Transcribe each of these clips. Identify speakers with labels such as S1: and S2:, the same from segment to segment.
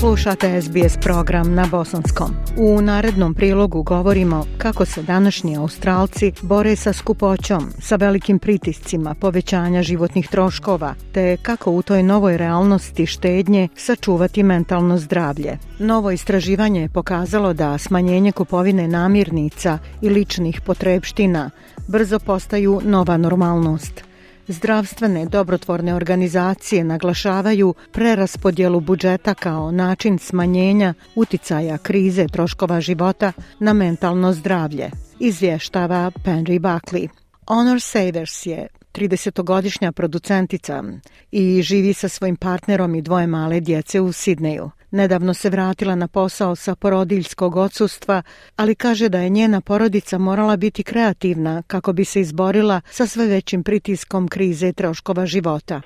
S1: Slušate SBS program na Bosanskom. U narednom prilogu govorimo kako se današnji Australci bore sa skupoćom, sa velikim pritiscima, povećanja životnih troškova, te kako u toj novoj realnosti štednje sačuvati mentalno zdravlje. Novo istraživanje je pokazalo da smanjenje kupovine namirnica i ličnih potrebština brzo postaju nova normalnost – Zdravstvene dobrotvorne organizacije naglašavaju preraspodjelu budžeta kao način smanjenja uticaja krize troškova života na mentalno zdravlje, izvještava Penry Buckley. Honor Savers je 30-godišnja producentica i živi sa svojim partnerom i dvoje male djece u Sidneju. Nedavno se vratila na posao sa porodiljskog odsustva, ali kaže da je njena porodica morala biti kreativna kako bi se izborila sa sve većim pritiskom krize troškova života.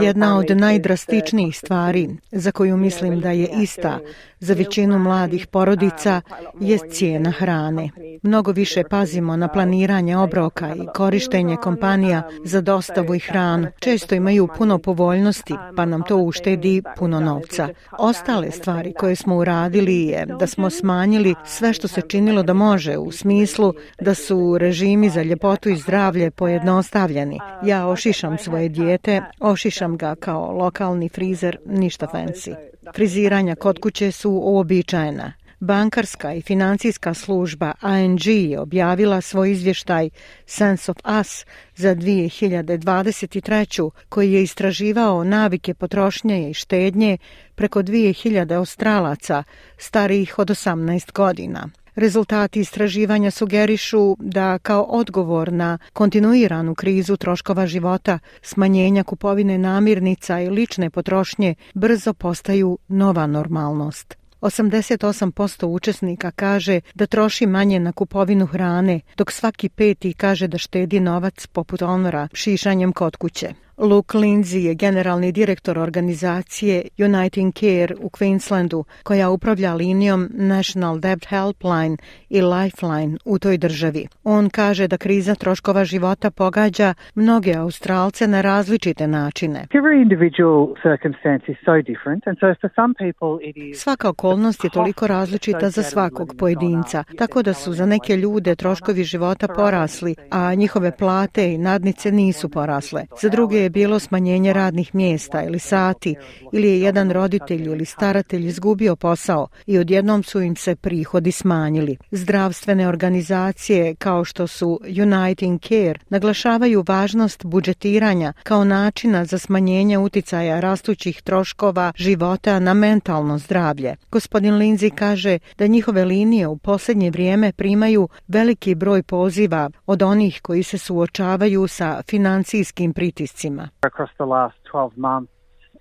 S2: Jedna od najdrastičnijih stvari za koju mislim da je ista za većinu mladih um, porodica je cijena hrane. Mnogo više pazimo na planiranje obroka i korištenje um, kompanija um, za dostavu i hranu. Često imaju puno povoljnosti voljnosti, pa nam to uštedi puno novca. Ostale stvari koje smo uradili je da smo smanjili sve što se činilo da može, u smislu da su režimi za ljepotu i zdravlje pojednostavljeni. Ja ošišam svoje dijete, ošišam ga kao lokalni frizer, ništa fancy. Friziranja kod kuće su uobičajena. Bankarska i financijska služba ANG je objavila svoj izvještaj Sense of Us za 2023. koji je istraživao navike potrošnje i štednje preko 2000 australaca starijih od 18 godina. Rezultati istraživanja sugerišu da kao odgovor na kontinuiranu krizu troškova života, smanjenja kupovine namirnica i lične potrošnje brzo postaju nova normalnost. 88% učesnika kaže da troši manje na kupovinu hrane, dok svaki peti kaže da štedi novac poput onora šišanjem kod kuće. Luke Lindsay je generalni direktor organizacije Uniting Care u Queenslandu, koja upravlja linijom National Debt Helpline i Lifeline u toj državi. On kaže da kriza troškova života pogađa mnoge Australce na različite načine. Svaka okolnost je toliko različita za svakog pojedinca, tako da su za neke ljude troškovi života porasli, a njihove plate i nadnice nisu porasle. Za druge je bilo smanjenje radnih mjesta ili sati ili je jedan roditelj ili staratelj izgubio posao i odjednom su im se prihodi smanjili. Zdravstvene organizacije kao što su Uniting Care naglašavaju važnost budžetiranja kao načina za smanjenje uticaja rastućih troškova života na mentalno zdravlje. Gospodin Lindsay kaže da njihove linije u posljednje vrijeme primaju veliki broj poziva od onih koji se suočavaju sa financijskim pritiscima. Across the last 12 months,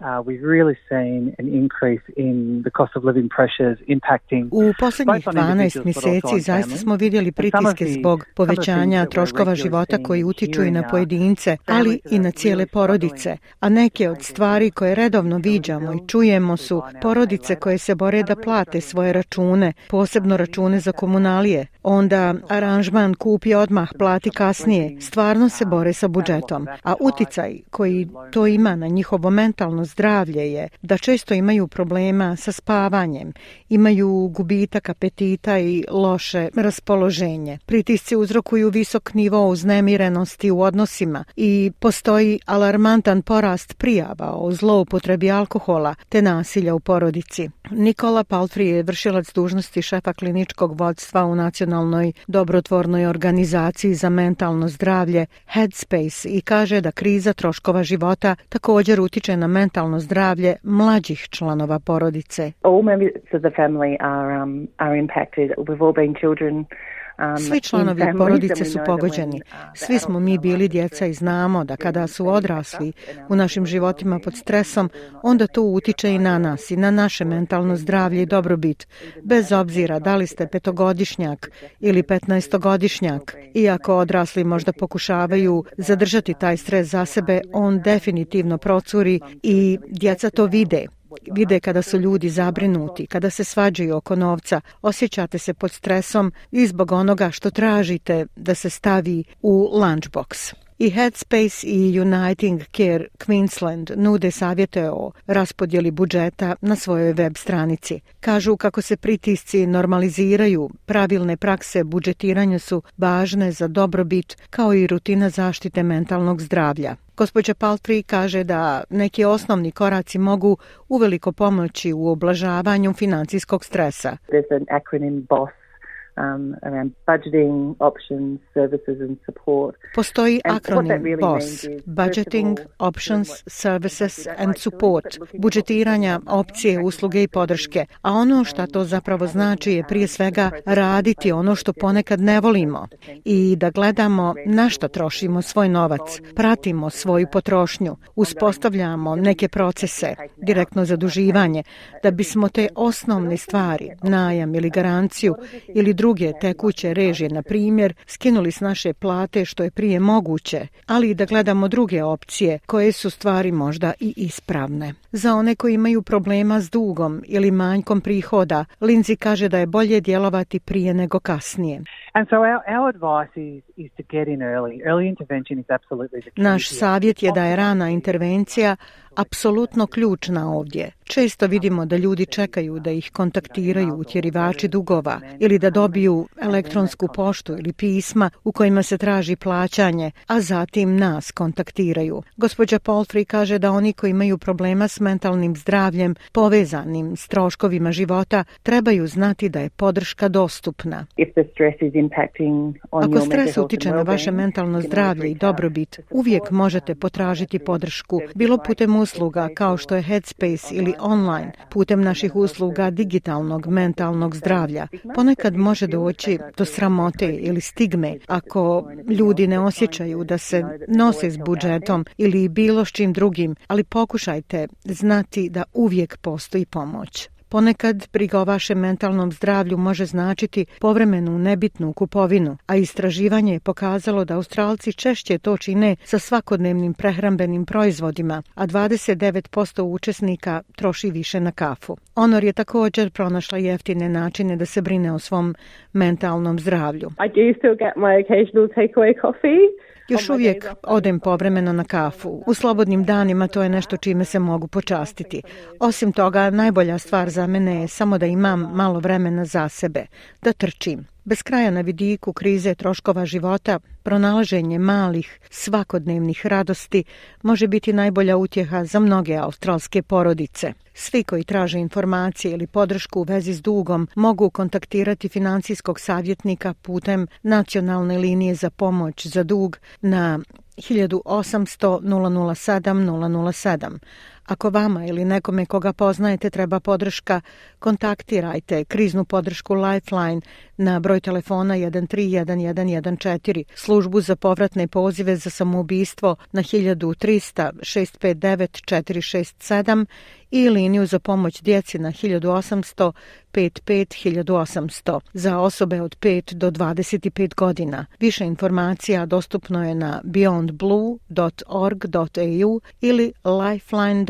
S2: uh, we've really seen an increase in the cost of living pressures impacting U posljednjih 12 mjeseci zaista smo vidjeli pritiske zbog povećanja troškova života koji utiču i na pojedince, ali i na cijele porodice. A neke od stvari koje redovno viđamo i čujemo su porodice koje se bore da plate svoje račune, posebno račune za komunalije. Onda aranžman kupi odmah, plati kasnije, stvarno se um, bore sa budžetom. A uticaj koji to ima na njihovo mentalno zdravlje je da često imaju problema sa spavanjem, imaju gubitak apetita i loše raspoloženje. Pritisci uzrokuju visok nivo uznemirenosti u odnosima i postoji alarmantan porast prijava o zloupotrebi alkohola te nasilja u porodici. Nikola Palfri je vršilac dužnosti šefa kliničkog vodstva u nacionalnoj dobrotvornoj organizaciji za mentalno zdravlje Headspace i kaže da kriza troškova života također utiče na mentalno mentalno zdravlje mlađih članova porodice. All members of the family are um, are impacted. We've all been children Um, Svi članovi porodice su pogođeni. Uh, Svi smo mi bili djeca i znamo da kada su odrasli u našim životima pod stresom, onda to utiče i na nas i na naše mentalno zdravlje i dobrobit. Bez obzira da li ste petogodišnjak ili petnaestogodišnjak. Iako odrasli možda pokušavaju zadržati taj stres za sebe, on uh, definitivno procuri i djeca to vide vide kada su ljudi zabrinuti, kada se svađaju oko novca, osjećate se pod stresom i zbog onoga što tražite da se stavi u lunchbox i Headspace i Uniting Care Queensland nude savjete o raspodjeli budžeta na svojoj web stranici. Kažu kako se pritisci normaliziraju, pravilne prakse budžetiranja su važne za dobrobit kao i rutina zaštite mentalnog zdravlja. Gospođa Paltri kaže da neki osnovni koraci mogu uveliko pomoći u oblažavanju financijskog stresa. There's an acronym BOSS um, around budgeting options, services and support. Postoji akronim and really BOS, Budgeting all, Options, Services and Support, budžetiranja, opcije, usluge i podrške. A ono što to zapravo znači je prije svega raditi ono što ponekad ne volimo i da gledamo na što trošimo svoj novac, pratimo svoju potrošnju, uspostavljamo neke procese, direktno zaduživanje, uh, da bismo te osnovne stvari, najam ili garanciju ili druge tekuće režije, na primjer, skinuli s naše plate što je prije moguće, ali i da gledamo druge opcije koje su stvari možda i ispravne. Za one koji imaju problema s dugom ili manjkom prihoda, Lindsay kaže da je bolje djelovati prije nego kasnije. And so our, our advice is, is to get in early. Early intervention is absolutely the key. Naš savjet je da je rana intervencija apsolutno ključna ovdje. Često vidimo da ljudi čekaju da ih kontaktiraju utjerivači dugova ili da dobiju elektronsku poštu ili pisma u kojima se traži plaćanje, a zatim nas kontaktiraju. Gospođa Polfri kaže da oni koji imaju problema s mentalnim zdravljem povezanim s troškovima života trebaju znati da je podrška dostupna. If the stress is Ako stres utiče na vaše mentalno zdravlje i dobrobit, uvijek možete potražiti podršku, bilo putem usluga kao što je Headspace ili online, putem naših usluga digitalnog mentalnog zdravlja. Ponekad može doći uh, do sramote ili stigme ako ljudi ne osjećaju da se nose s budžetom ili bilo s čim drugim, ali pokušajte znati da uvijek postoji pomoć ponekad briga o vašem mentalnom zdravlju može značiti povremenu nebitnu kupovinu, a istraživanje je pokazalo da Australci češće to čine sa svakodnevnim prehrambenim proizvodima, a 29% učesnika troši više na kafu. Honor je također pronašla jeftine načine da se brine o svom mentalnom zdravlju. I do still get my occasional takeaway coffee. Još uvijek odem povremeno na kafu. U slobodnim danima to je nešto čime se mogu počastiti. Osim toga, najbolja stvar za mene je samo da imam malo vremena za sebe, da trčim. Bez kraja na vidiku krize troškova života, pronalaženje malih, svakodnevnih radosti može biti najbolja utjeha za mnoge australske porodice. Svi koji traže informacije ili podršku u vezi s dugom mogu kontaktirati financijskog savjetnika putem nacionalne linije za pomoć za dug na 1800 007 007 Ako vama ili nekome koga poznajete treba podrška, kontaktirajte kriznu podršku Lifeline na broj telefona 131114, službu za povratne pozive za samoubistvo na 1300 659467 i liniju za pomoć djeci na 1800 55 za osobe od 5 do 25 godina. Više informacija dostupno je na beyondblue.org.au ili lifeline.org